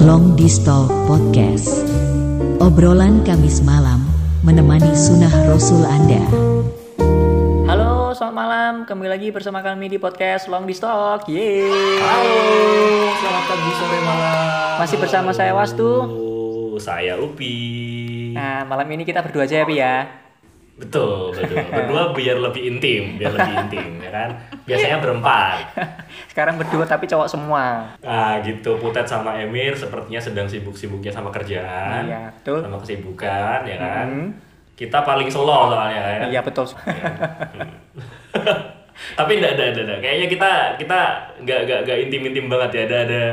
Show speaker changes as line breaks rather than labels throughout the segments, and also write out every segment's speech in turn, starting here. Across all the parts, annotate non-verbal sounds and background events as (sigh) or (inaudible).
Long Distal Podcast Obrolan Kamis malam menemani sunnah Rasul Anda
Halo, selamat malam. Kembali lagi bersama kami di podcast Long Distalk. Yeay.
Halo, selamat pagi, sore, malam.
Masih bersama saya Wastu.
Saya Upi.
Nah, malam ini kita berdua aja ya, Pi ya.
Betul, betul. (laughs) Berdua biar lebih intim, biar lebih intim, ya kan? Biasanya berempat. (laughs)
Sekarang berdua tapi cowok semua.
Nah, gitu. Putet sama Emir sepertinya sedang sibuk-sibuknya sama kerjaan.
Iya, betul.
Sama kesibukan, ya kan?
Hmm.
Kita paling slow soalnya ya.
Iya, betul. (laughs)
Tapi enggak ada, ada, ada. Kayaknya kita kita nggak nggak nggak intim-intim banget ya. Ada ada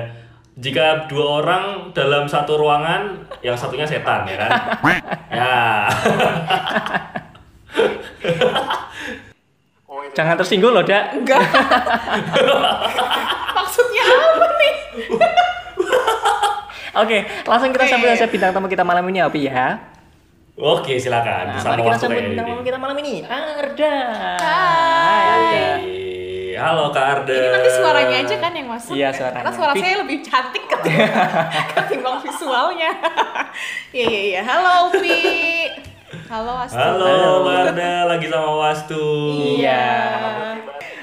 jika dua orang dalam satu ruangan, yang satunya setan ya kan? ya.
Jangan tersinggung loh, Dak.
Enggak. (laughs) Maksudnya apa nih? (laughs)
Oke, langsung kita sambut saja bintang tamu kita malam ini ya, Pi ya.
Oke, silakan.
Nah, mari kita sambut bintang tamu kita malam ini. Arda.
Hai.
Arda.
Hai, Halo Kak Arda.
Ini nanti suaranya aja kan yang masuk.
Iya, suaranya.
Karena suara saya lebih cantik (laughs) ketimbang, ketimbang visualnya. Iya, iya, iya. Halo, Upi. Halo, Astu.
Halo,
Halo.
Kak Arda lagi sama Wastu.
Iya.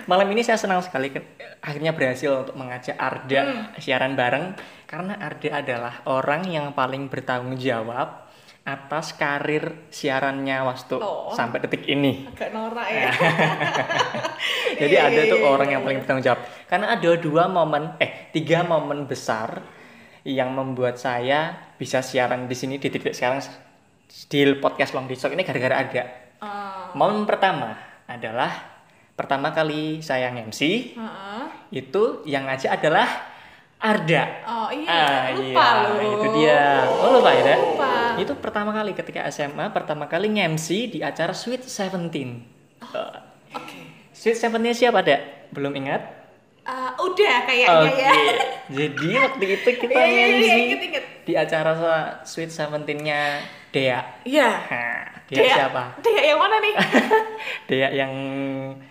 Malam ini saya senang sekali ke- akhirnya berhasil untuk mengajak Arda
Hmm.
siaran bareng karena Arda adalah orang yang paling bertanggung jawab atas karir siarannya Wastu
Oh.
sampai detik ini.
Agak norak ya. (laughs)
Jadi ada tuh orang yang paling bertanggung jawab. Karena ada dua momen, eh tiga momen besar yang membuat saya bisa siaran di sini di titik sekarang di podcast Long Disok ini gara-gara ada.
Ah,
Momen pertama adalah pertama kali saya MC
heeh.
itu yang ngajak adalah Arda.
Oh iya,
Ah,
lupa
iya,
loh.
itu dia. Oh lupa ya?
Lupa.
Itu pertama kali ketika SMA, pertama kali nge-MC di acara Sweet Seventeen. Eh,
Oke.
Sweet Seventeen siapa, Dak? Belum ingat?
Ah, udah kayaknya
Oke.
ya.
Jadi (laughs) waktu itu kita
iya, iya,
nge-MC
inget, inget.
di acara Sweet Seventeen-nya Dea.
Iya.
Nah, Dea, siapa?
Dea yang mana nih? (laughs)
Dea yang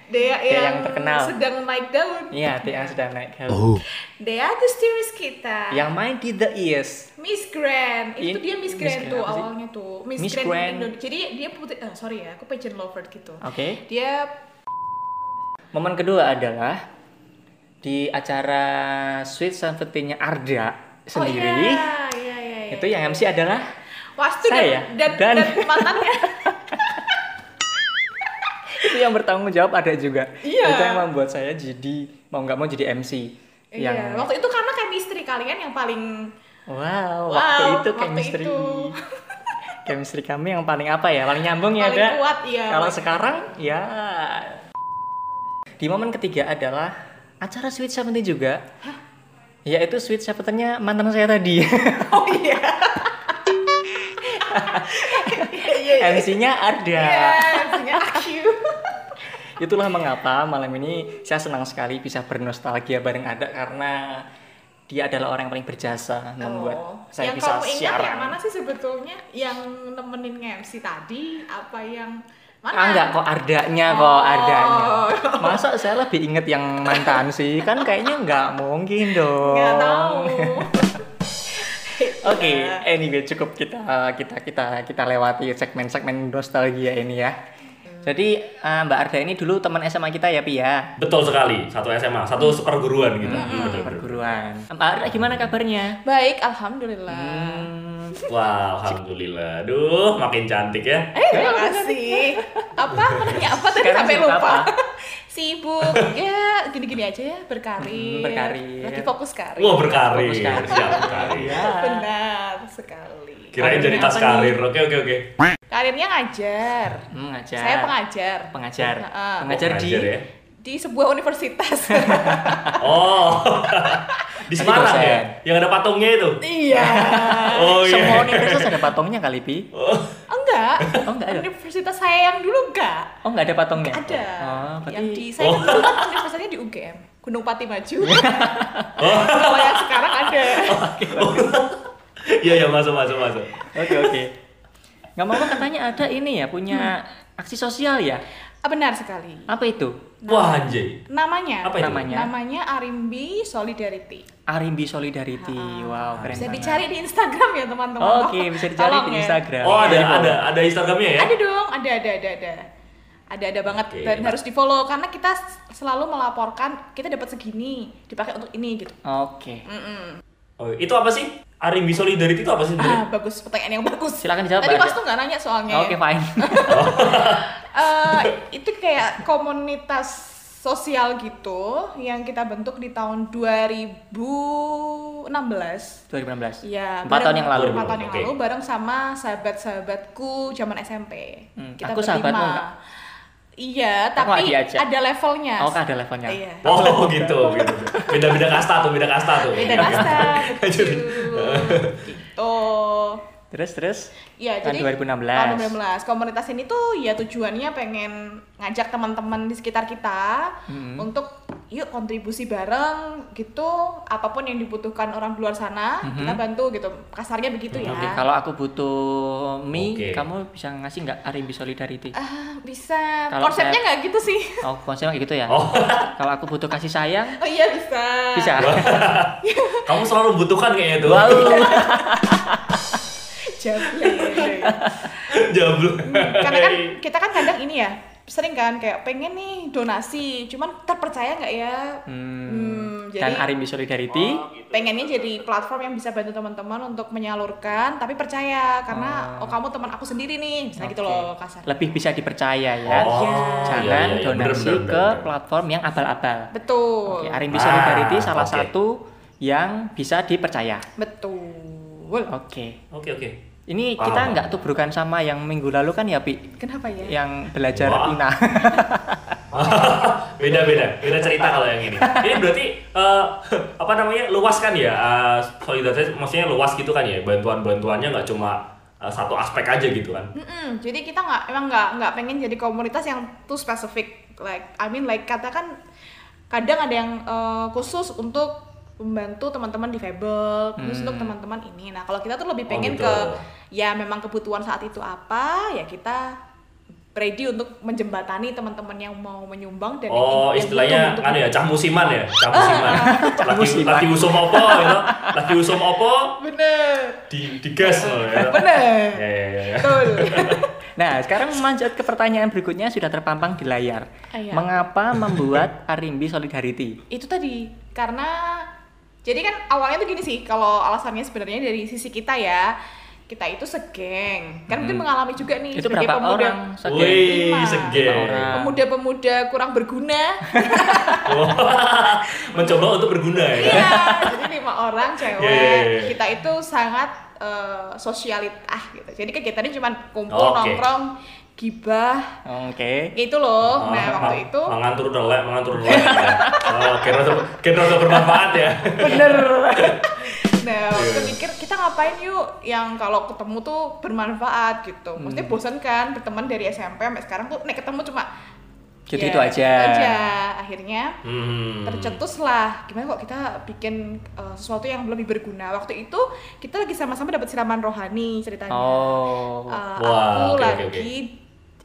Dea,
Dea
yang,
yang terkenal.
sedang naik daun.
Iya, Dea yang sedang naik daun.
Dea Agustinis kita.
Yang main di The East.
Miss Grand. Itu
In-
dia Miss
Miss
Grand
Grand
tuh awalnya tuh. Miss,
Miss
Grand,
Grand.
Indonesia. Jadi dia putih eh, sorry ya, aku pageant lover gitu.
Oke.
Dia
Momen kedua adalah di acara Sweet Seventeen-nya Arda sendiri.
Oh iya, iya, iya, iya.
Itu yang MC adalah
Wastu
saya.
dan,
Dan-
dan, dan mantannya. (laughs)
itu yang bertanggung jawab ada juga.
Iya.
Itu yang membuat saya jadi mau nggak mau jadi MC.
Iya,
Yang
waktu itu karena chemistry kalian yang paling
wow,
wow,
waktu itu
waktu
chemistry.
itu. (laughs)
chemistry kami yang paling apa ya? Paling nyambung ya,
Paling kuat, iya.
Kalau sekarang ya di momen ketiga adalah acara Sweet Seventeen juga. Yaitu Sweet Seventeen-nya mantan saya tadi. (laughs)
Oh iya. (laughs)
MC-nya Arda.
Iya, MC-nya aku.
Itulah mengapa malam ini saya senang sekali bisa bernostalgia bareng Ada karena dia adalah orang yang paling berjasa membuat
Oh,
saya
yang
bisa
kamu ingat
siaran.
yang mana sih sebetulnya? Yang nemenin MC tadi apa yang mana?
Ah enggak kok Ardanya kok
Oh.
Ardanya. Masa saya lebih inget yang mantan sih? Kan kayaknya nggak mungkin dong.
Nggak tahu. (laughs)
Oke, anyway cukup kita kita kita kita lewati segmen-segmen nostalgia ini ya. Jadi eh, Mbak Arda ini dulu teman SMA kita ya Pi ya.
Betul sekali, satu SMA, satu
Hmm.
seperguruan kita. Betul, betul.
Perguruan. Mbak Arda gimana kabarnya?
Baik, alhamdulillah.
Hmm,
Wah, alhamdulillah. Duh, makin cantik ya.
Eh, terima kasih. Apa? Nanya apa tadi
Sekarang
sampai lupa?
apa? (laughs)
Sibuk. Ya, gini-gini aja ya, berkarir.
Hmm, berkarir.
Lagi fokus karir.
Wah, berkarir.
Fokus karir.
Siap, berkarir.
ya.
Benar sekali.
Kirain jadi tas karir. Oke, oke, oke.
Karirnya ngajar.
Hmm, ngajar.
Saya pengajar.
Pengajar.
Heeh.
Pengajar di
Pengajar ya.
Di sebuah universitas. (laughs)
Oh. (laughs) Di Semarang ya? Yang ada patungnya itu.
iya. (laughs)
Oh iya.
Semua universitas ada patungnya kali Pi.
Enggak.
Oh enggak ada.
Universitas saya yang dulu enggak.
Oh enggak ada patungnya.
Ada.
Oh, berarti
Yang di saya
Oh.
kan dulu kan universitasnya di UGM. Gunung Pati Maju.
Oh.
Kalau yang sekarang ada. (laughs)
Iya, iya, masuk, masuk, masuk.
Oke oke. Nggak mau katanya ada ini ya punya aksi sosial ya.
Ah, benar sekali.
Apa itu?
Wah anjay.
Namanya.
Apa itu?
Namanya?
Namanya Arimbi Solidarity.
Arimbi Solidarity. Wow, keren
Bisa
banget.
dicari di Instagram ya teman-teman.
Oke, (laughs) bisa dicari
Tolong
di
ya.
Instagram.
Oh ada ada ada Instagramnya ya?
Ada dong, ada ada ada ada. Ada ada banget
Oke.
dan harus di follow karena kita selalu melaporkan kita dapat segini dipakai untuk ini gitu.
Oke.
Oh, itu apa sih? Arimbi Solidarity itu apa sih?
Ah bagus pertanyaan yang bagus.
Silakan dijawab,
Tadi pas tuh nggak nanya soalnya.
Oke,
ya.
fine. (laughs) (laughs)
Eh, itu kayak komunitas sosial gitu yang kita bentuk di tahun 2016.
2016.
Iya,
Empat
bareng-
tahun yang lalu.
Empat tahun yang
Oke.
lalu bareng sama sahabat-sahabatku zaman SMP.
Hmm,
Kita
aku sahabatmu enggak?
Iya,
Aku
tapi ada levelnya.
Oh, ada levelnya.
Iya.
Oh gitu, gitu. Beda-beda kasta tuh, beda kasta tuh.
Beda kasta, (laughs) betul.
Jadi- (laughs)
gitu.
Terus terus.
Ya,
Tahun
jadi
2016.
Tahun 2016. Komunitas ini tuh ya tujuannya pengen ngajak teman-teman di sekitar kita
Hmm.
untuk yuk kontribusi bareng gitu apa pun yang dibutuhkan orang di luar sana kita bantu gitu kasarnya begitu ya
Hmm. Oke, kalau aku butuh mie,
Oke.
kamu bisa ngasih nggak Arimbi Solidarity?
Ah, bisa
Kalau
konsepnya
saya-
nggak gitu sih
Oh, konsepnya kayak gitu ya?
Oh,
Kalau aku butuh kasih sayang,
oh iya bisa
bisa. (laughs)
kamu selalu butuhkan kayaknya tuh.
Wow. (laughs)
Jable. (laughs)
Jablo.
karena kan kita kan kadang ini ya sering kan kayak pengen nih donasi cuman terpercaya nggak ya
Hmm,
Hmm, jadi
Arimbi Solidarity,
pengennya jadi platform yang bisa bantu teman-teman untuk menyalurkan tapi percaya karena oh, kamu teman aku sendiri nih misalnya gitu
Oke.
loh kasar
lebih bisa dipercaya ya.
Oh,
Jangan
iya, iya, iya.
donasi
Bener, bener,
ke
bener.
platform yang abal-abal.
betul
Oke, Arimbi
Ah,
Solidarity salah
oke.
satu yang bisa dipercaya.
betul
Oke.
Oke oke.
Ini
Paham,
kita nggak tubrukan sama yang minggu lalu kan ya, Pi?
kenapa ya
Yang belajar
Wah.
INA. (laughs) (laughs)
beda beda beda cerita kalau yang ini. Ini berarti eh, apa namanya luas kan ya eh, solidaritas maksudnya luas gitu kan ya bantuan bantuannya nggak cuma eh, satu aspek aja gitu kan.
Mm-mm, jadi kita nggak emang nggak nggak pengen jadi komunitas yang too spesifik like I mean like katakan kadang ada yang eh, khusus untuk membantu teman-teman difabel, khusus untuk teman-teman ini. Nah kalau kita tuh lebih
Hmm. Oh,
pengen
gitu.
ke ya memang kebutuhan saat itu apa ya kita ready untuk menjembatani teman-teman yang mau menyumbang dan
Oh,
yang
istilahnya kan ya cah musiman ya, cah musiman. (laughs) lagi
musiman.
lagi usum opo gitu. Lagi usum opo
bener
di digas loh ya.
bener
Ya ya ya. ya.
betul (laughs)
Nah, sekarang lanjut ke pertanyaan berikutnya sudah terpampang di layar.
Ah, iya.
Mengapa membuat (laughs) Arimbi Solidarity?
itu tadi karena jadi kan awalnya tuh gini sih kalau alasannya sebenarnya dari sisi kita ya kita itu segeng kan mungkin mengalami juga nih
Itu
sebagai
berapa
pemuda
orang? Segeng?
Wih,
Lima.
segeng.
Lima orang.
pemuda-pemuda kurang berguna
mencoba untuk berguna ya.
iya jadi lima orang cewek
Iya, iya, iya.
kita itu sangat eh, sosialitas gitu jadi kegiatannya cuma kumpul
Oke.
nongkrong gibah
Oke.
gitu loh nah
Ah,
waktu itu
mengantur nelek, mengantur nelek. ya. Oh, kira tuh kira tuh bermanfaat ya.
Bener. (laughs)
Nah,
Iya.
waktu mikir kita ngapain yuk yang kalau ketemu tuh bermanfaat gitu. Maksudnya
Hmm.
bosan kan berteman dari SMP sampai sekarang tuh nek ketemu cuma
Jadi
ya,
itu aja.
Aja. Akhirnya
Hmm.
tercetus lah gimana kok kita bikin uh, sesuatu yang lebih berguna. Waktu itu kita lagi sama-sama dapat siraman rohani ceritanya.
Oh.
Uh,
Wah,
aku
oke, oke,
lagi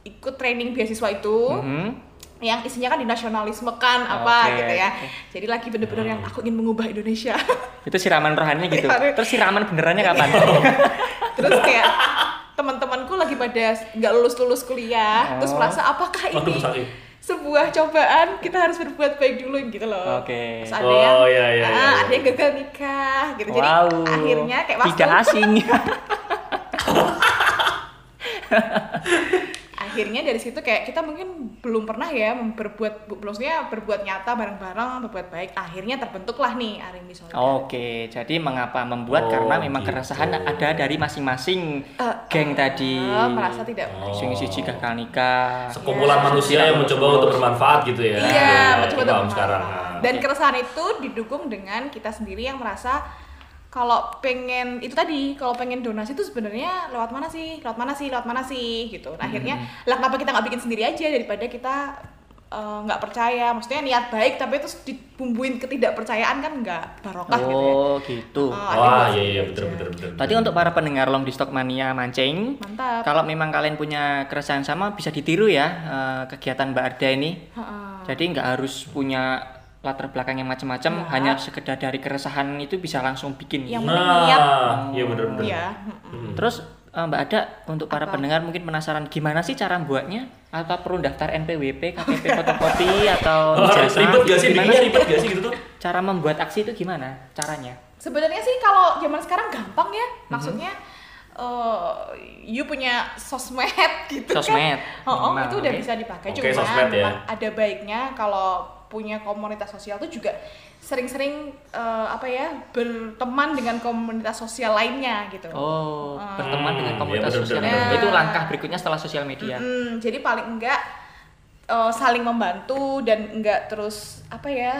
ikut training beasiswa itu.
Mhm.
yang isinya kan di nasionalisme kan apa gitu ya. Jadi lagi bener-bener yang aku ingin mengubah Indonesia. (laughs)
Itu siraman rohaninya gitu. Terus siraman benerannya (laughs) kapan?
terus kayak teman-temanku lagi pada nggak lulus lulus kuliah terus
Oh.
merasa apakah ini. Sebuah cobaan kita harus berbuat baik dulu gitu loh
Oke.
terus ada
Oh,
yang
iya, iya,
ah,
iya, iya.
ada yang gagal nikah gitu jadi
wow.
akhirnya kayak waktu
tidak asing. (laughs)
akhirnya dari situ kayak kita mungkin belum pernah ya berbuat bu- maksudnya berbuat nyata bareng-bareng berbuat baik akhirnya terbentuklah nih Arimbi Solidarity
Oke, jadi mengapa membuat
Oh,
karena memang
gitu.
keresahan ada dari masing-masing
Eh,
geng
eh,
tadi.
merasa tidak
Oh.
Sing siji gagal nikah.
Sekumpulan
Ya.
manusia yang mencoba untuk bermanfaat gitu ya.
Iya,
Ya,
mencoba untuk
sekarang.
bermanfaat.
Nah,
Dan keresahan itu didukung dengan kita sendiri yang merasa kalau pengen itu tadi kalau pengen donasi itu sebenarnya lewat mana sih lewat mana sih lewat mana sih gitu Nah, akhirnya
Hmm.
lah kenapa kita nggak bikin sendiri aja daripada kita eh, nggak percaya maksudnya niat baik tapi terus dibumbuin ketidakpercayaan kan nggak barokah gitu ya
Oh, gitu.
Oh, ada
Wah,
buat
iya iya betul betul betul.
Berarti untuk para pendengar Long di Stock Mania mancing,
mantap
kalau memang kalian punya keresahan sama bisa ditiru ya eh, kegiatan Mbak Arda ini.
Heeh.
Jadi nggak harus punya latar belakang yang macam-macam,
Nggak.
hanya sekedar dari keresahan itu bisa langsung bikin.
Yang niat
Nah, iya benar benar.
Iya.
Hmm.
Terus eh, Mbak Ada untuk para
Apa?
pendengar mungkin penasaran gimana sih cara buatnya? Atau perlu daftar NPWP, KTP fotokopi (laughs) atau
Oh,
ijazah?
ribet gak sih?
Gimana
Bikinnya ribet gak sih gitu tuh?
Cara membuat aksi itu gimana caranya?
Sebenarnya sih kalau zaman sekarang gampang ya.
Mhm.
Maksudnya eh you punya sosmed gitu
Sosmed.
kan. Oh, oh, itu udah bisa dipakai.
Oke,
Cuma
ya.
ada baiknya kalau punya komunitas sosial tuh juga sering-sering eh, apa ya berteman dengan komunitas sosial lainnya gitu.
Oh,
Ah.
berteman dengan
Hmm,
komunitas
bener,
sosial
bener,
bener.
Itu langkah berikutnya setelah sosial media.
Mm, jadi paling enggak eh, saling membantu dan enggak terus apa ya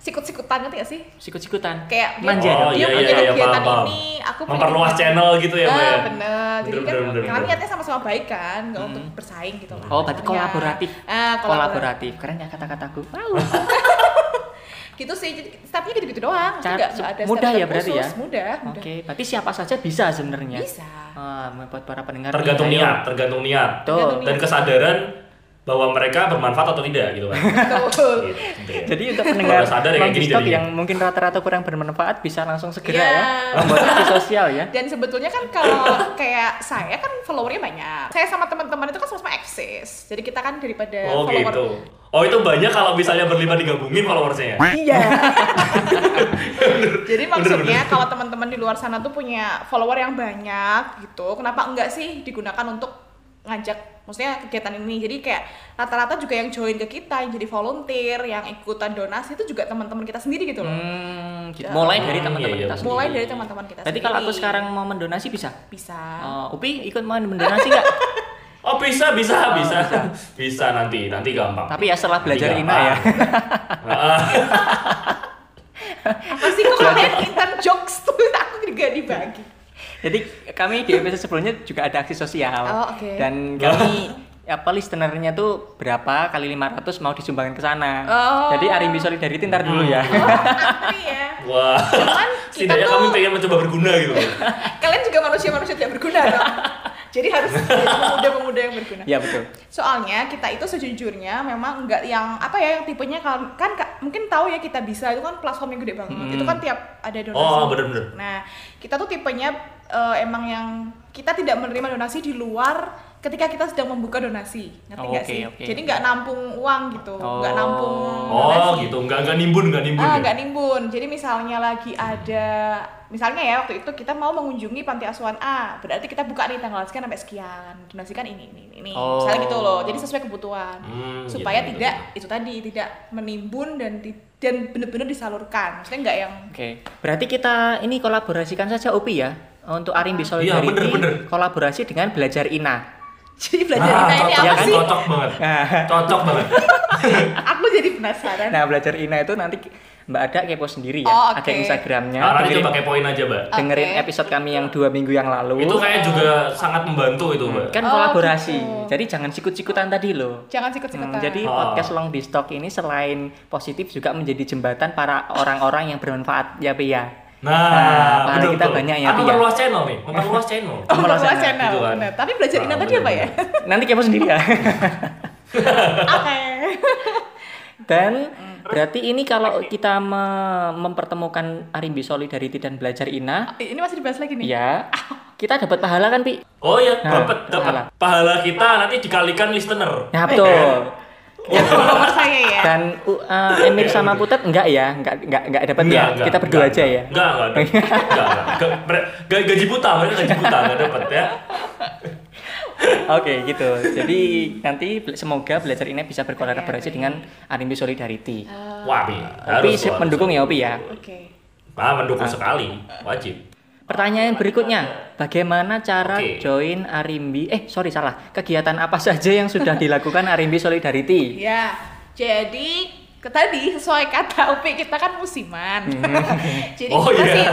sikut-sikutan ngerti gak sih?
Sikut-sikutan.
Kayak dia-
manja
Oh,
dong.
dia
iya,
punya
iya, iya,
kegiatan
paham, paham.
ini, aku
Memperluas channel gitu ya, Mbak
Ah,
ya?
bener. Jadi
Bener,
kan
bener, bener, bener.
niatnya sama-sama baik kan, nggak untuk bersaing gitu lah.
Oh, berarti
Iya.
kolaboratif.
Ah, kolaboratif.
Kolaboratif. Keren ya kata-kataku. Wow. (laughs)
Gitu sih, jadi stepnya gitu-gitu doang.
Cara-
Nggak nggak ada
mudah ya berarti ya?
Mudah, mudah.
Oke, berarti siapa saja bisa sebenarnya.
Bisa.
Ah, buat para pendengar.
Tergantung
nih, ayo.
niat, tergantung niat.
Tuh.
Tergantung
Dan kesadaran bahwa mereka bermanfaat atau tidak gitu kan.
Betul.
Gitu ya.
Jadi untuk pendengar
Kalau sadar ya gini jadinya.
yang mungkin rata-rata kurang bermanfaat bisa langsung segera
Iya.
ya membuat sosial ya.
Dan sebetulnya kan kalau kayak saya kan followernya banyak. Saya sama teman-teman itu kan sama-sama eksis. Jadi kita kan daripada
Oh
follower
gitu. Oh itu banyak kalau misalnya berlima digabungin followersnya ya?
Iya. (laughs)
Jadi maksudnya kalau teman-teman di luar sana tuh punya follower yang banyak gitu, kenapa enggak sih digunakan untuk ngajak maksudnya kegiatan ini. Jadi kayak rata-rata juga yang join ke kita, yang jadi volunteer, yang ikutan donasi itu juga teman-teman kita sendiri gitu loh.
Hmm, gitu. Mulai dari
Hmm,
teman-teman
iya, iya,
kita
betul.
sendiri.
Mulai dari teman-teman kita
Berarti kalau aku sekarang mau mendonasi bisa?
bisa.
Oh, Upi ikut mau mendonasi nggak? (laughs)
Oh bisa, bisa,
Oh,
bisa.
bisa. (laughs)
Bisa nanti, nanti gampang.
Tapi ya setelah belajar
Nanti
INA ya.
gampang. (laughs)
Masih kok kalian intern jokes tuh aku juga dibagi.
Jadi kami di episode sebelumnya juga ada aksi sosial.
Oh, oke.
Dan kami apa listenernya tuh berapa kali 500 mau disumbangkan ke sana.
Oh.
Jadi Arimbi Solidarity ntar dulu ya.
Oh, ya.
Wah.
Cuman (laughs) kita
Setidaknya
tuh-
kami pengen mencoba berguna gitu. (laughs)
Kalian juga manusia-manusia tidak berguna dong. Jadi harus pemuda-pemuda yang berguna.
ya betul.
Soalnya kita itu sejujurnya memang nggak yang apa ya yang tipenya kan kan mungkin tahu ya kita bisa itu kan platform yang gede banget.
Hmm.
Itu kan tiap ada donasi.
Oh, bener-bener.
Nah, kita tuh tipenya eh, emang yang kita tidak menerima donasi di luar ketika kita sedang membuka donasi. Ngerti
Oh,
nggak
oke,
sih?
oke.
Jadi nggak nampung uang gitu, nggak
Oh.
nampung
Oh
donasi.
gitu, nggak nggak nimbun, nggak nimbun.
Ah,
ya?
nggak nimbun. Jadi misalnya lagi ada, misalnya ya waktu itu kita mau mengunjungi panti asuhan A, berarti kita buka nih tanggal sekian sampai sekian, donasikan ini ini ini, ini.
Oh.
misalnya gitu loh. Jadi sesuai kebutuhan,
Hmm,
supaya
gitu,
tidak
gitu.
itu tadi tidak menimbun dan ti- dan benar-benar disalurkan. Maksudnya nggak yang
Oke. Berarti kita ini kolaborasikan saja Upi ya untuk Arimbi Solidarity.
bener, bener.
Kolaborasi dengan Belajar Ina. (laughs)
jadi belajar
Ah,
Ina ini apa
kan?
sih?
cocok banget. (laughs) Cocok banget. (laughs)
Aku jadi penasaran.
Nah, Belajar Ina itu nanti Mbak Ada kepo sendiri ya.
Oh,
Ada
oke.
Instagramnya.
Nah, nanti
dengerin,
coba kepoin aja, Mbak.
dengerin episode kami yang dua minggu yang lalu.
Itu kayak juga sangat membantu itu, Mbak.
kan
Oh,
kolaborasi.
gitu.
Jadi jangan sikut-sikutan tadi loh.
Jangan
Hmm,
sikut-sikutan.
jadi
Oh.
podcast Long di Stock ini selain positif juga menjadi jembatan para orang-orang yang bermanfaat ya Pi ya.
Nah,
Nah,
betul,
kita
betul.
banyak ya, Pi, ya?
memperluas channel nih, memperluas (laughs) channel.
Oh, memperluas
Memperluas
channel.
gitu kan.
Benar. Tapi belajar Ina
Ah,
tadi apa ya?
Nanti kepo sendiri ya. (laughs)
Oke. (laughs)
Dan berarti ini kalau kita me- mempertemukan Arimbi Solidarity dan Belajar Ina,
Ini masih dibahas lagi nih.
ya kita dapat pahala kan Pi?
Oh iya,
Nah,
dapat dapat
pahala.
pahala kita nanti dikalikan listener.
Nah betul.
Ya, follower saya ya.
Dan uh, uh, Emir sama Putet enggak ya? Enggak enggak enggak dapat ya. kita berdua aja ya.
Enggak, enggak, enggak, enggak, enggak, enggak, enggak, gaji buta, mereka gaji buta, enggak dapat ya.
Oke gitu. Jadi nanti semoga belajar ini bisa berkolaborasi
oke.
dengan Arimbi Solidarity.
Wah, Pi,
Opi
harus
siap
harus.
mendukung ya Opi ya.
Oke.
Ah, mendukung sekali, wajib.
Pertanyaan berikutnya, bagaimana cara
Oke.
join Arimbi? Eh sorry salah. Kegiatan apa saja yang sudah dilakukan Arimbi Solidarity?
Ya, jadi tadi sesuai kata Upi kita kan musiman. (laughs) Jadi
Oh,
kita
iya.
sih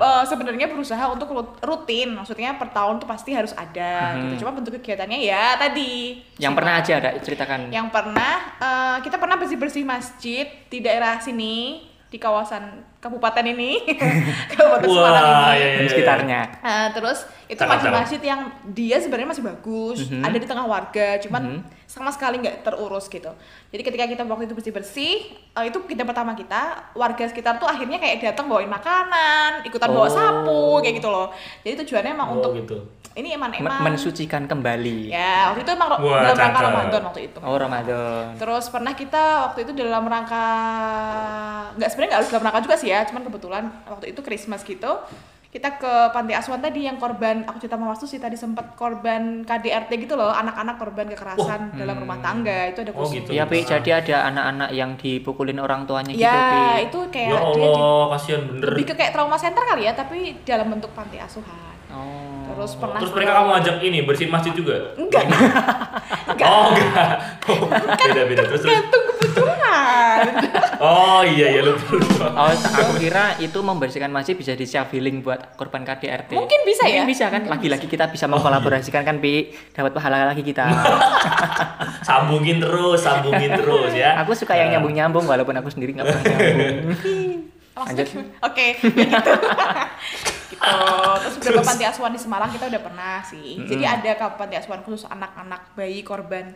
eh, sebenarnya berusaha untuk rut- rutin, maksudnya per tahun tuh pasti harus ada gitu. Cuma bentuk kegiatannya ya tadi.
Yang
Cuma-
pernah aja ada ceritakan.
Yang pernah eh, kita pernah bersih-bersih masjid di daerah sini di kawasan kabupaten ini, (laughs) kabupaten Semarang
Wah,
ini.
iya, iya,
dan
iya.
sekitarnya.
Nah, terus itu masjid-masjid yang dia sebenarnya masih bagus,
Mhm.
ada di tengah warga, cuman sama sekali nggak terurus gitu. Jadi ketika kita waktu itu bersih-bersih, eh, itu kita pertama kita, warga sekitar tuh akhirnya kayak datang bawain makanan, ikutan bawa
Oh.
sapu kayak gitu loh. Jadi tujuannya emang
Oh,
untuk
gitu.
Ini emang
mensucikan kembali.
ya waktu itu emang
Wah,
dalam rangka
cakep.
Ramadan waktu itu.
Oh Ramadan.
Terus pernah kita waktu itu dalam rangka nggak sebenarnya nggak harus dalam rangka juga sih ya, cuman kebetulan waktu itu Christmas gitu kita ke panti asuhan tadi yang korban aku cerita sama Wastu sih tadi sempat korban KDRT gitu loh anak-anak korban kekerasan dalam rumah tangga itu ada
Oh,
khusus.
gitu.
Iya, Pi, jadi ada anak-anak yang dipukulin orang tuanya gitu,
Ya
Pi.
itu kayak
Ya
dia di-
Allah, kasihan bener.
lebih ke kayak trauma center kali ya, tapi dalam bentuk panti asuhan.
Oh.
Terus pernah
Terus mereka kamu ajak ini bersihin masjid juga?
enggak (laughs) enggak
Oh enggak. (laughs) Oh, beda beda. Terus terus.
gantung kebutuhan. (laughs)
Oh iya iya lupa lupa.
Oh, aku kira itu membersihkan masjid bisa di self healing buat korban KDRT.
Mungkin bisa ya?
Mungkin bisa kan? Lagi-lagi kita bisa mengkolaborasikan kan, Pi. Dapat pahala lagi kita.
Sambungin terus, sambungin terus ya.
aku suka yang nyambung-nyambung walaupun aku sendiri nggak pernah nyambung. Lanjut.
oke, ya gitu. Gitu. Terus beberapa panti asuhan di Semarang kita udah pernah sih. Jadi ada panti asuhan khusus anak-anak bayi korban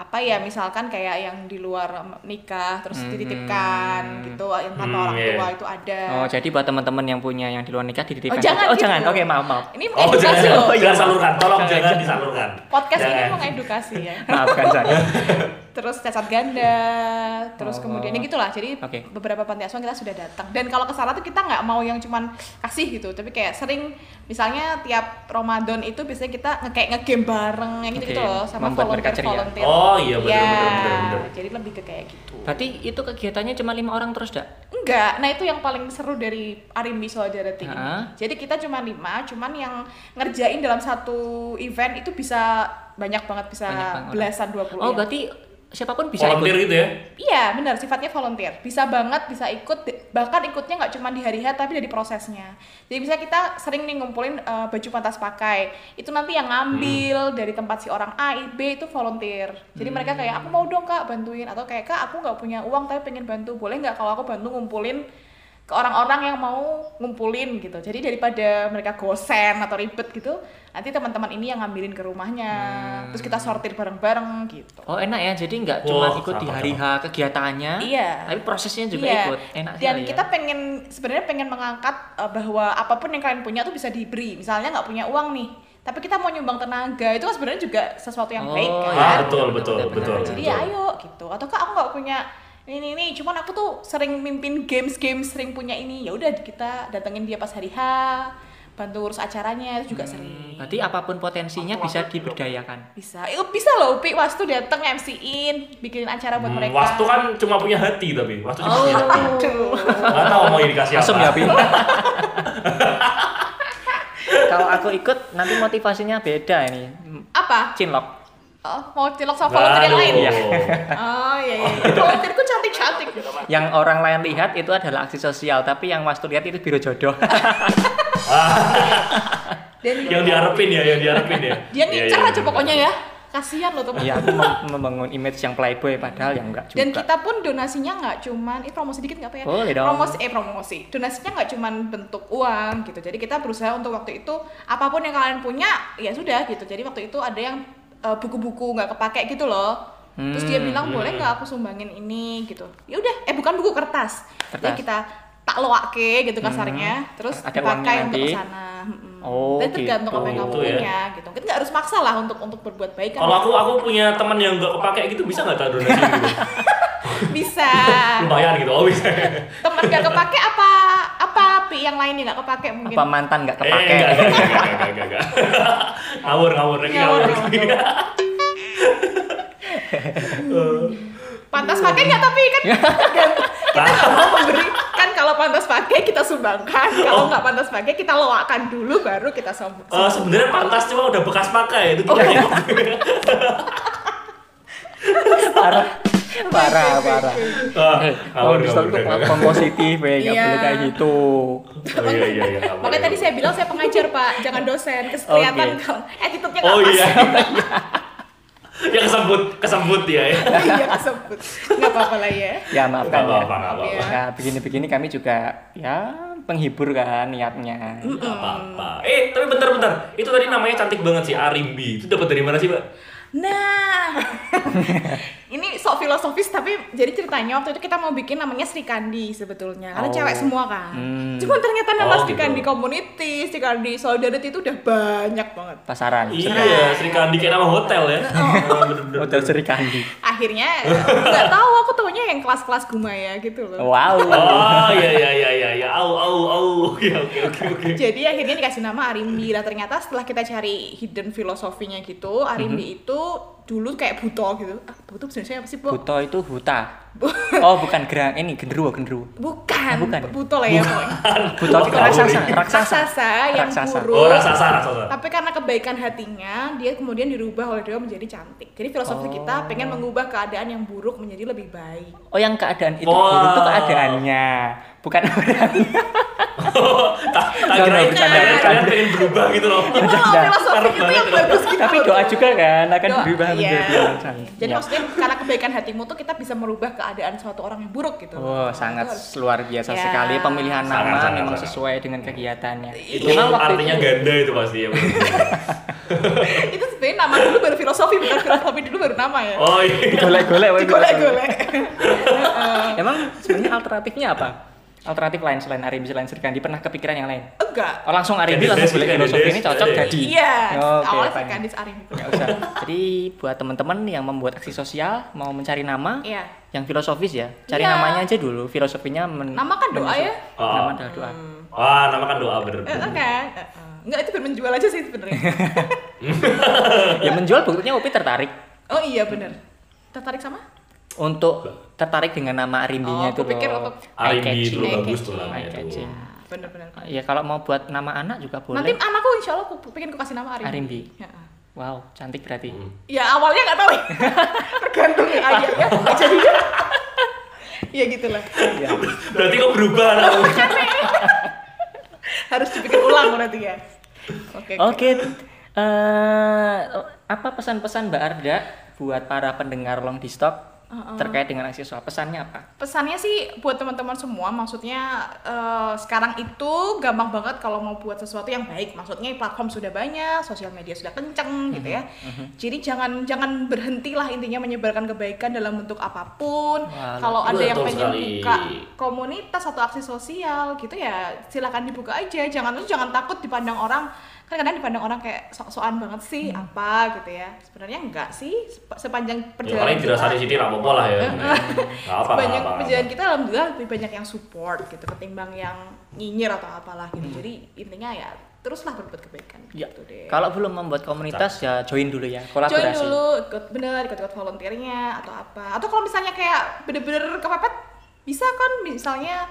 apa ya misalkan kayak yang di luar nikah terus dititipkan gitu yang tanpa
Hmm,
orang
iya.
tua itu ada.
Oh, jadi buat teman-teman yang punya yang di luar nikah dititipkan.
Oh, jangan
Oh,
gitu.
jangan. Oke, maaf, maaf.
Ini
Oh
edukasi
jangan,
loh.
jangan salurkan, tolong
Jangan,
jangan
jangan.
disalurkan.
Podcast ini
Jangan.
mau edukasi ya. (laughs)
Maafkan saya. (laughs)
terus cacat ganda, terus
Oh.
kemudian ya gitulah. Jadi
Oke.
beberapa panti asuhan kita sudah datang. Dan kalau ke sana tuh kita nggak mau yang cuman kasih gitu, tapi kayak sering misalnya tiap Ramadan itu biasanya kita nge kayak ngegame bareng yang gitu gitu loh sama
membuat
volunteer volunteer.
Oh, iya, bener,
Iya,
bener, bener, bener.
Jadi lebih ke kayak gitu.
Berarti itu kegiatannya cuma lima orang terus, Dak?
Enggak, nah itu yang paling seru dari Arimbi Solidarity ini.
Hah?
Jadi kita cuma lima, cuman yang ngerjain dalam satu event itu bisa banyak banget, bisa
Banyak banget.
belasan dua puluh.
Oh, berarti siapa pun bisa
Volunteer
ikut.
gitu ya?
Iya benar sifatnya volunteer. Bisa banget bisa ikut bahkan ikutnya nggak cuma di hari H tapi dari prosesnya. Jadi misalnya kita sering nih ngumpulin eh, baju pantas pakai. Itu nanti yang ngambil dari tempat si orang A B itu volunteer. Jadi mereka kayak aku mau dong kak bantuin. Atau kayak kak aku nggak punya uang tapi pengen bantu. Boleh nggak kalau aku bantu ngumpulin ke orang-orang yang mau ngumpulin gitu jadi daripada mereka gosen atau ribet gitu nanti teman-teman ini yang ngambilin ke rumahnya terus kita sortir bareng-bareng gitu
Oh, enak ya. Jadi nggak cuma ikut di hari H kegiatannya.
Iya.
Tapi prosesnya juga
Iya.
ikut. Enak
Dan
sekali
kita
ya.
pengen sebenarnya pengen mengangkat uh, bahwa apa pun yang kalian punya tuh bisa diberi. Misalnya nggak punya uang nih, tapi kita mau nyumbang tenaga itu kan sebenarnya juga sesuatu yang
Oh,
baik kan.
Ah, betul, betul,
Benar,
betul.
benar.
Jadi ya ayo gitu. Atau kak aku nggak punya ini ini, cuman aku tuh sering mimpin games-games, sering punya ini. Ya udah kita datengin dia pas hari H, bantu urus acaranya itu juga sering.
Berarti apa pun potensinya bisa diberdayakan.
Bisa, eh, bisa loh, Pi. Wastu dateng MC-in, bikinin acara buat
Hmm,
mereka.
Waktu kan cuma punya hati tapi waktu cuma
Oh.
punya hati.
Aduh.
Gak tahu mau dikasih apa.
Asem ya, Pi. (laughs) Kalau aku ikut nanti motivasinya beda ini.
Apa?
Cinlok.
Oh, mau cilok sama volunteer yang lain?
Iya.
Oh iya iya. Volunteerku cantik-cantik.
Yang orang lain lihat itu adalah aksi sosial, tapi yang Wastu lihat itu biro jodoh.
Dan (laughs)
yang diharapin ya, yang diharapin ya.
dia
Iya,
ngincer
iya,
aja
bener.
pokoknya ya. Kasihan loh teman.
Iya, aku membangun image yang playboy padahal yang enggak juga.
Dan kita pun donasinya nggak cuman, eh promosi dikit nggak apa ya?
Boleh dong.
Promosi, eh promosi. Donasinya nggak cuman bentuk uang gitu. Jadi kita berusaha untuk waktu itu apa pun yang kalian punya, ya sudah gitu. Jadi waktu itu ada yang eh, buku-buku nggak kepake gitu loh. Terus dia
Hmm,
bilang boleh nggak aku sumbangin ini gitu. Ya udah, eh bukan buku kertas. Jadi
Kertas.
kita tak loake gitu kasarnya, terus
Ada
dipakai untuk
nanti.
ke sana. Mm-mm.
Oh,
Dan tergantung apa yang kamu
gitu ya.
punya gitu. Kita nggak harus maksa lah untuk untuk berbuat baik kan.
Kalau aku aku punya teman yang nggak kepake gitu bisa nggak tak donasi gitu? (laughs)
bisa.
Lumayan gitu, oh bisa.
temen gak kepake apa apa pi yang lainnya gak kepake mungkin
apa mantan nggak
Eh,
kepake?
enggak, enggak, enggak, enggak, enggak, enggak. (laughs) Ngawur, ngawur,
Ngawur,
ngawur. (laughs)
pantas pakai nggak tapi kan (laughs) kita nggak mau memberi kan kalau pantas pakai kita sumbangkan kalau nggak pantas pakai kita loakan dulu baru kita sombong
Eh, sebenarnya pantas cuma udah bekas pakai itu
Oh.
Parah. parah parah
Ah,
eh long distance
ngawur,
itu platform positif ya nggak
Iya.
boleh kayak gitu
Oh iya iya iya.
Makanya tadi saya bilang saya pengajar pak, jangan dosen. Kelihatan kalau attitude-nya nggak
Oh
pas. (laughs) (laughs)
iya. ya kesebut kesebut ya. ya.
iya kesebut. Nggak apa-apa lah ya.
ya maafkan ya.
Iya.
ya begini-begini kami juga ya penghibur kan niatnya
Nggak apa-apa. Eh, tapi bentar-bentar. Itu tadi namanya cantik banget sih, Arimbi. Itu dapat dari mana sih, Mbak?
Nah, (laughs) ini sok filosofis tapi jadi ceritanya waktu itu kita mau bikin namanya Sri Kandi sebetulnya karena
Oh.
cewek semua kan.
Hmm.
Cuma ternyata nama
Oh,
Sri
gitu.
Kandi Community, Sri Kandi Solidarity itu udah banyak banget.
pasaran
Iya, Sri Kandi kayak nama hotel ya. Oh, (laughs) bener-bener.
hotel Sri Kandi
Akhirnya (laughs) nggak tahu aku taunya yang kelas-kelas Gumaya gitu loh.
wow
Oh iya iya iya iya iya. Au au au. Oke oke oke oke.
Jadi akhirnya dikasih nama Arimbi. Nah ternyata setelah kita cari hidden filosofinya gitu, Arimbi itu dulu kayak buto gitu. Ah, buto sebenarnya apa sih, Bu?
Buto itu huta (laughs) oh bukan gerang ini genderuwo genderuwo
Bukan,
Oh, bukan.
buto lah ya pokoknya.
Buto itu raksasa raksasa
Raksasa yang
Raksasa.
buruk.
Oh, raksasa raksasa.
Tapi karena kebaikan hatinya, dia kemudian dirubah oleh Dewa menjadi cantik. Jadi filosofi
Oh.
kita pengen mengubah keadaan yang buruk menjadi lebih baik.
oh yang keadaan itu
Wah.
buruk itu keadaannya bukan orangnya (laughs)
tak kira kalian pengen berubah gitu loh.
Itu loh filosofi itu yang bagus gitu.
tapi doa juga kan akan berubah
iya.
menjadi orang cantik
Jadi
Ya.
maksudnya karena kebaikan hatimu tuh kita bisa merubah keadaan suatu orang yang buruk gitu.
Oh,
Nah,
sangat
harus-
luar biasa
Ya.
sekali pemilihan
Sangat,
nama
sangat,
memang
sangat.
sesuai dengan kegiatannya.
Itu
Memang waktu
artinya
itu
ganda itu pasti ya. (laughs)
itu sebenarnya nama dulu baru filosofi bukan filosofi dulu baru nama ya.
Oh iya.
golek-golek woy,
Digolek-golek. (laughs)
Emang sebenarnya alternatifnya apa? Alternatif lain selain Arimbi selain Sri Kandi pernah kepikiran yang lain?
Enggak.
Oh, langsung Arimbi
Kandides,
langsung boleh
Kandides,
filosofi ini cocok jadi.
Iya.
Oke,
Awalnya
fine.
sih Kandis Arimbi.
Nggak usah. Jadi buat teman-teman yang membuat aksi sosial mau mencari nama
Iya.
yang filosofis ya, cari
Iya.
namanya aja dulu. Filosofinya men
Nama kan doa ya?
Oh.
Nama adalah doa.
Wah, nama kan doa bener.
Eh, kan? Eh, eh. Enggak itu biar menjual aja sih sebenarnya. (laughs)
Ya menjual buktinya Upi tertarik
Oh iya bener. Tertarik sama?
Untuk tertarik dengan nama Arimbinya
Oh,
itu
aku pikir
loh.
Arimbi itu bagus tuh namanya
catching.
Bener-bener.
Ya kalau mau buat nama anak juga boleh.
Nanti anakku insya Allah aku pengen ku kasih nama Arimbi.
Arimbi.
Ya.
Wow, cantik berarti.
Hmm.
Ya awalnya nggak tahu (laughs) ya. Tergantung ayahnya. Jadi ya gitulah.
Berarti kok berubah namanya.
Harus dipikir ulang berarti ya. Oke.
Oke. eh, apa pesan-pesan Mbak Arda buat para pendengar long di stop terkait dengan aksi sosial? Pesannya apa?
Pesannya sih buat teman-teman semua, maksudnya eh, sekarang itu gampang banget kalau mau buat sesuatu yang baik. Maksudnya platform sudah banyak, sosial media sudah kenceng gitu ya. Jadi jangan jangan berhentilah intinya menyebarkan kebaikan dalam bentuk apa pun.
Wah,
Kalau ada yang pengen
sekali.
buka komunitas atau aksi sosial gitu ya silakan dibuka aja. Jangan tuh jangan takut dipandang orang kan kadang dipandang orang kayak sok-sokan banget sih apa gitu ya sebenarnya enggak sih Sep- sepanjang
Ya
perjalanan
paling dirasani sini nggak apa-apa lah ya. Apa
banyak
apa.
perjalanan
apa.
kita alhamdulillah lebih banyak yang support gitu ketimbang yang nyinyir atau apalah gitu jadi intinya ya teruslah berbuat kebaikan
Ya,
gitu deh
Kalau belum membuat komunitas ya join dulu ya, kolaborasi.
join dulu ikut bener ikut ikut volunteernya atau apa atau kalau misalnya kayak bener-bener kepepet bisa kan misalnya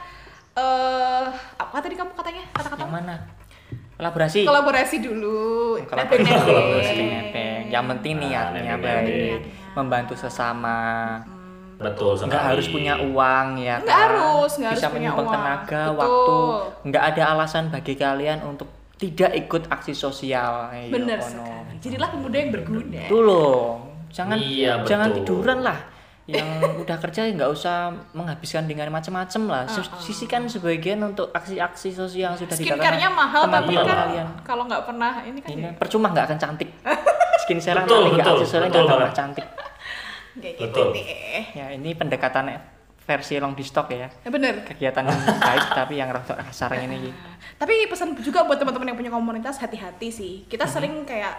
eh apa tadi kamu katanya kata-kata
Yang mana? Kolaborasi.
kolaborasi dulu
Kolaborasi. Kolaborasi nebeng. Yang penting
Nah,
niatnya baik, membantu sesama.
Betul sekali.
Nggak harus punya uang ya
Nggak
kan?
harus, nggak
Bisa
harus punya uang.
tenaga,
Betul.
waktu. Nggak ada alasan bagi kalian untuk tidak ikut aksi sosial.
Bener sekali jadilah pemuda yang berguna
Itu loh. Jangan
Iya, betul.
jangan tiduran lah. Yang udah kerja ya nggak usah menghabiskan dengan macam-macam lah. Sis- Sisihkan sebagian untuk aksi-aksi sosial yang sudah
skincare-nya mahal tapi kan
kalian.
kalau nggak pernah ini kan
Ini
ya
percuma nggak akan cantik. (laughs) Skincare
Betul,
nanti nggak
betul,
aksi sosial
betul
nggak tambah cantik.
kayak gitu
Betul.
deh
Ya ini pendekatan versi long di stock ya.
ya bener
Kegiatan baik (laughs) tapi yang rada kasar ini.
tapi pesan juga buat teman-teman yang punya komunitas hati-hati sih kita
Mhm.
sering kayak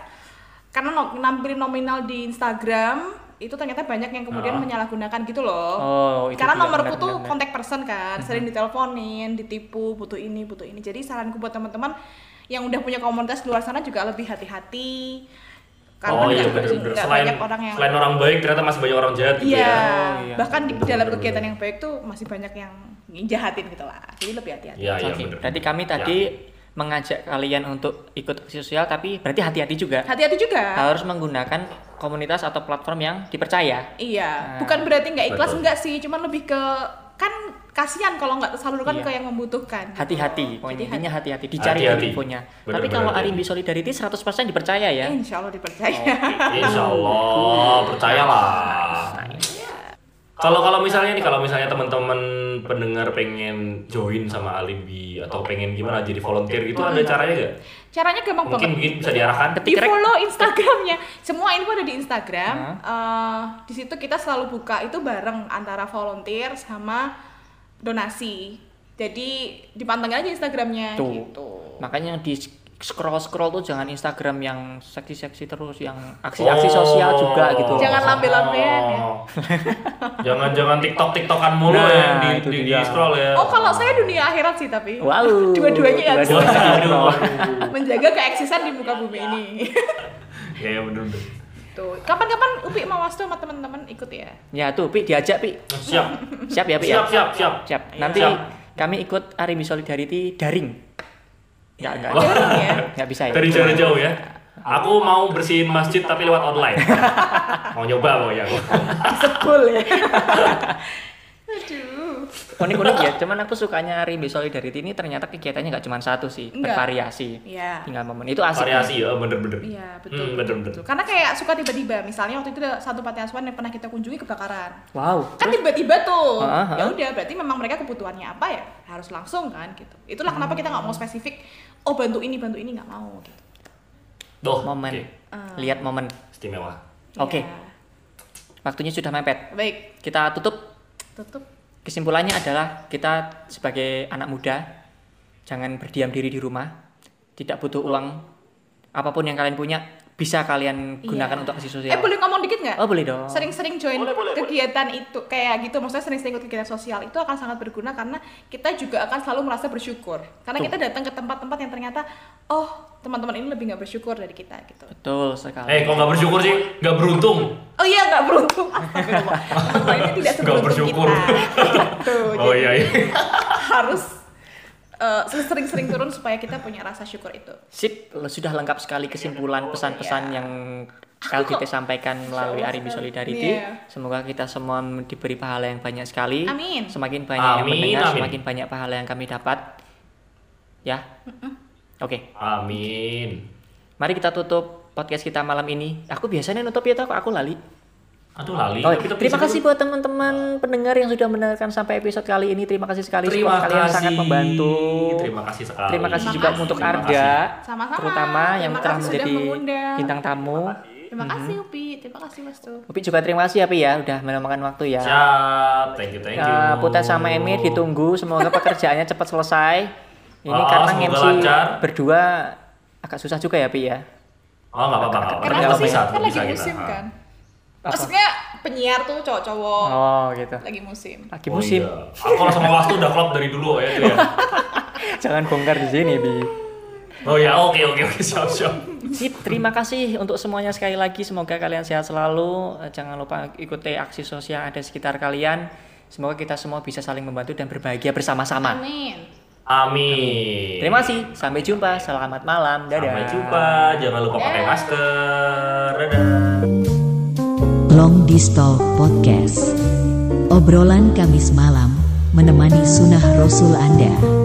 karena no- nampilin nominal di Instagram itu ternyata banyak yang kemudian
Ah.
menyalahgunakan gitu loh
Oh, itu
karena nomorku
benar,
tuh
benar,
kontak person kan sering diteleponin ditipu butuh ini butuh ini jadi saranku buat teman-teman yang udah punya komunitas di luar sana juga lebih hati-hati karena
Oh iya benar-benar.
nggak
Selain
banyak orang yang
selain orang baik ternyata masih banyak orang jahat gitu
Iya,
ya.
Oh, iya.
bahkan di dalam kegiatan yang baik tuh masih banyak yang jahatin gitu lah. Jadi lebih hati-hati.
Iya iya benar.
berarti kami tadi mengajak kalian untuk ikut aksi sosial tapi berarti hati-hati juga.
Hati-hati juga.
Harus menggunakan komunitas atau platform yang dipercaya.
Iya,
Nah.
bukan berarti nggak ikhlas
Betul.
enggak sih, cuman lebih ke kan kasihan kalau nggak tersalurkan
Iya.
ke yang membutuhkan.
Hati-hati, pokoknya
Hati-hati.
intinya hati-hati, dicari
Hati-hati.
infonya.
Bener,
Tapi
bener,
kalau
bener.
Arimbi Solidarity 100% dipercaya ya.
Insya Allah dipercaya.
Insya Allah, percayalah. Kalau kalau misalnya nih, kalau misalnya teman-teman pendengar pengen join sama Alibi atau pengen gimana jadi volunteer gitu, ada caranya nggak?
Caranya gampang
Mungkin
banget.
mungkin bisa diarahkan.
Ketik
Di follow Instagramnya, semua info ada di Instagram. Eh, di situ kita selalu buka itu bareng antara volunteer sama donasi. Jadi dipantengin aja Instagramnya
Tuh.
gitu.
Makanya di scroll scroll tuh jangan Instagram yang seksi-seksi terus, yang aksi-aksi sosial juga gitu.
Jangan lambe-lambean ya. (laughs)
Oh. Jangan-jangan TikTok TikTokan mulu
Nah,
ya di, di, di scroll ya.
Oh kalau saya dunia akhirat sih tapi.
Wow. (laughs)
Dua-duanya ya.
Dua-duanya.
Waduh.
Menjaga keeksisan di muka bumi ini. (laughs)
Ya ya, bener bener.
Tuh, kapan-kapan Upi mau wastu sama teman-teman ikut ya.
Ya tuh, Pi diajak Pi.
Siap.
Siap ya, Pi ya.
Siap siap siap.
Siap. Nanti
Siap.
kami ikut Arimbi Solidarity daring. Enggak, enggak.
Ya. (laughs)
Enggak bisa ya.
Dari jauh-jauh ya. Aku mau bersihin masjid tapi lewat online. (laughs) mau nyoba mau ya.
Sebel ya. (laughs) Aduh.
Unik-unik ya, cuman aku sukanya Arimbi Solidarity ini ternyata kegiatannya nggak cuma satu sih,
Enggak.
bervariasi.
Iya.
Tinggal momen itu asik.
Variasi ya bener-bener.
Iya betul,
Hmm,
betul,
bener,
betul.
betul.
Karena kayak suka tiba-tiba, misalnya waktu itu ada satu panti asuhan yang pernah kita kunjungi kebakaran.
Wow.
Kan tiba-tiba tuh, ya udah berarti memang mereka kebutuhannya apa ya harus langsung kan gitu. Itulah kenapa kita nggak mau spesifik. Oh bantu ini bantu ini nggak mau gitu.
Doh.
momen.
oke.
Ah.
Lihat momen.
Istimewa.
Oke.
Ya.
Waktunya sudah mepet.
Baik,
Kita tutup.
tutup.
Kesimpulannya adalah kita sebagai anak muda jangan berdiam diri di rumah. Tidak butuh uang. Apa pun yang kalian punya bisa kalian gunakan
Iya.
untuk aksi sosial.
Eh boleh ngomong dikit nggak?
Oh, boleh dong.
Sering-sering join kegiatan itu kayak gitu, maksudnya sering-sering ikut kegiatan sosial itu akan sangat berguna karena kita juga akan selalu merasa bersyukur. Karena
Tuh.
kita datang ke tempat-tempat yang ternyata oh teman-teman ini lebih nggak bersyukur dari kita gitu.
Betul sekali.
Eh, kok nggak bersyukur sih? Nggak beruntung.
Oh iya nggak beruntung. Astagfirullah. (laughs) Ini tidak
Nggak
seberuntung
bersyukur.
kita. (laughs) Gitu.
Oh
Jadi
iya iya. (laughs)
harus eh, sering-sering turun supaya kita punya rasa syukur itu.
Sip, sudah lengkap sekali kesimpulan pesan-pesan
Iya.
yang LDT sampaikan melalui Arimbi Solidarity.
Iya.
Semoga kita semua diberi pahala yang banyak sekali.
Amin.
Semakin banyak yang
Amin,
mendengar,
amin.
semakin banyak pahala yang kami dapat. Ya. Oke,
Amin.
mari kita tutup podcast kita malam ini. Aku biasanya nutup ya, kok aku lali.
Aduh lali.
Oh,
Kita
terima kasih buat teman-teman pendengar yang sudah mendengarkan sampai episode kali ini. Terima kasih sekali
Terima
Semoga kalian
kasih.
sangat membantu.
Terima kasih sekali.
Terima kasih
Terima
juga
kasih.
untuk
Sama-sama.
terutama yang
Terima
telah
kasih sudah
menjadi
mengundang.
bintang tamu.
Terima kasih Upi, terima kasih Mas Tu.
Upi juga terima kasih ya Pi ya, udah menemukan waktu ya.
Siap. Thank you, thank you.
Eh, Putra sama Emir ditunggu, semoga (laughs) pekerjaannya cepat selesai. Ini
Oh,
karena MC
lancar.
berdua agak susah juga ya Pi ya.
Oh, nggak apa-apa. nggak apa-apa. Bisa,
Kan lagi musim kan.
Apa?
Maksudnya penyiar tuh cowok-cowok
Oh gitu.
lagi musim.
Lagi
Oh,
musim.
iya. Aku sama Wastu udah klop dari dulu ya itu ya. (laughs)
Jangan bongkar di sini Bi.
Oh ya, oke oke oke siap siap.
Sip, terima kasih untuk semuanya sekali lagi. Semoga kalian sehat selalu. Eh, Jangan lupa ikuti aksi sosial yang ada di sekitar kalian. Semoga kita semua bisa saling membantu dan berbahagia bersama-sama.
Amin.
Amin.
Terima kasih. Sampai jumpa. Selamat malam. Dadah.
Sampai jumpa. Jangan lupa pakai masker. Dadah.
Long Distal Podcast. Obrolan Kamis malam menemani sunnah Rasul Anda.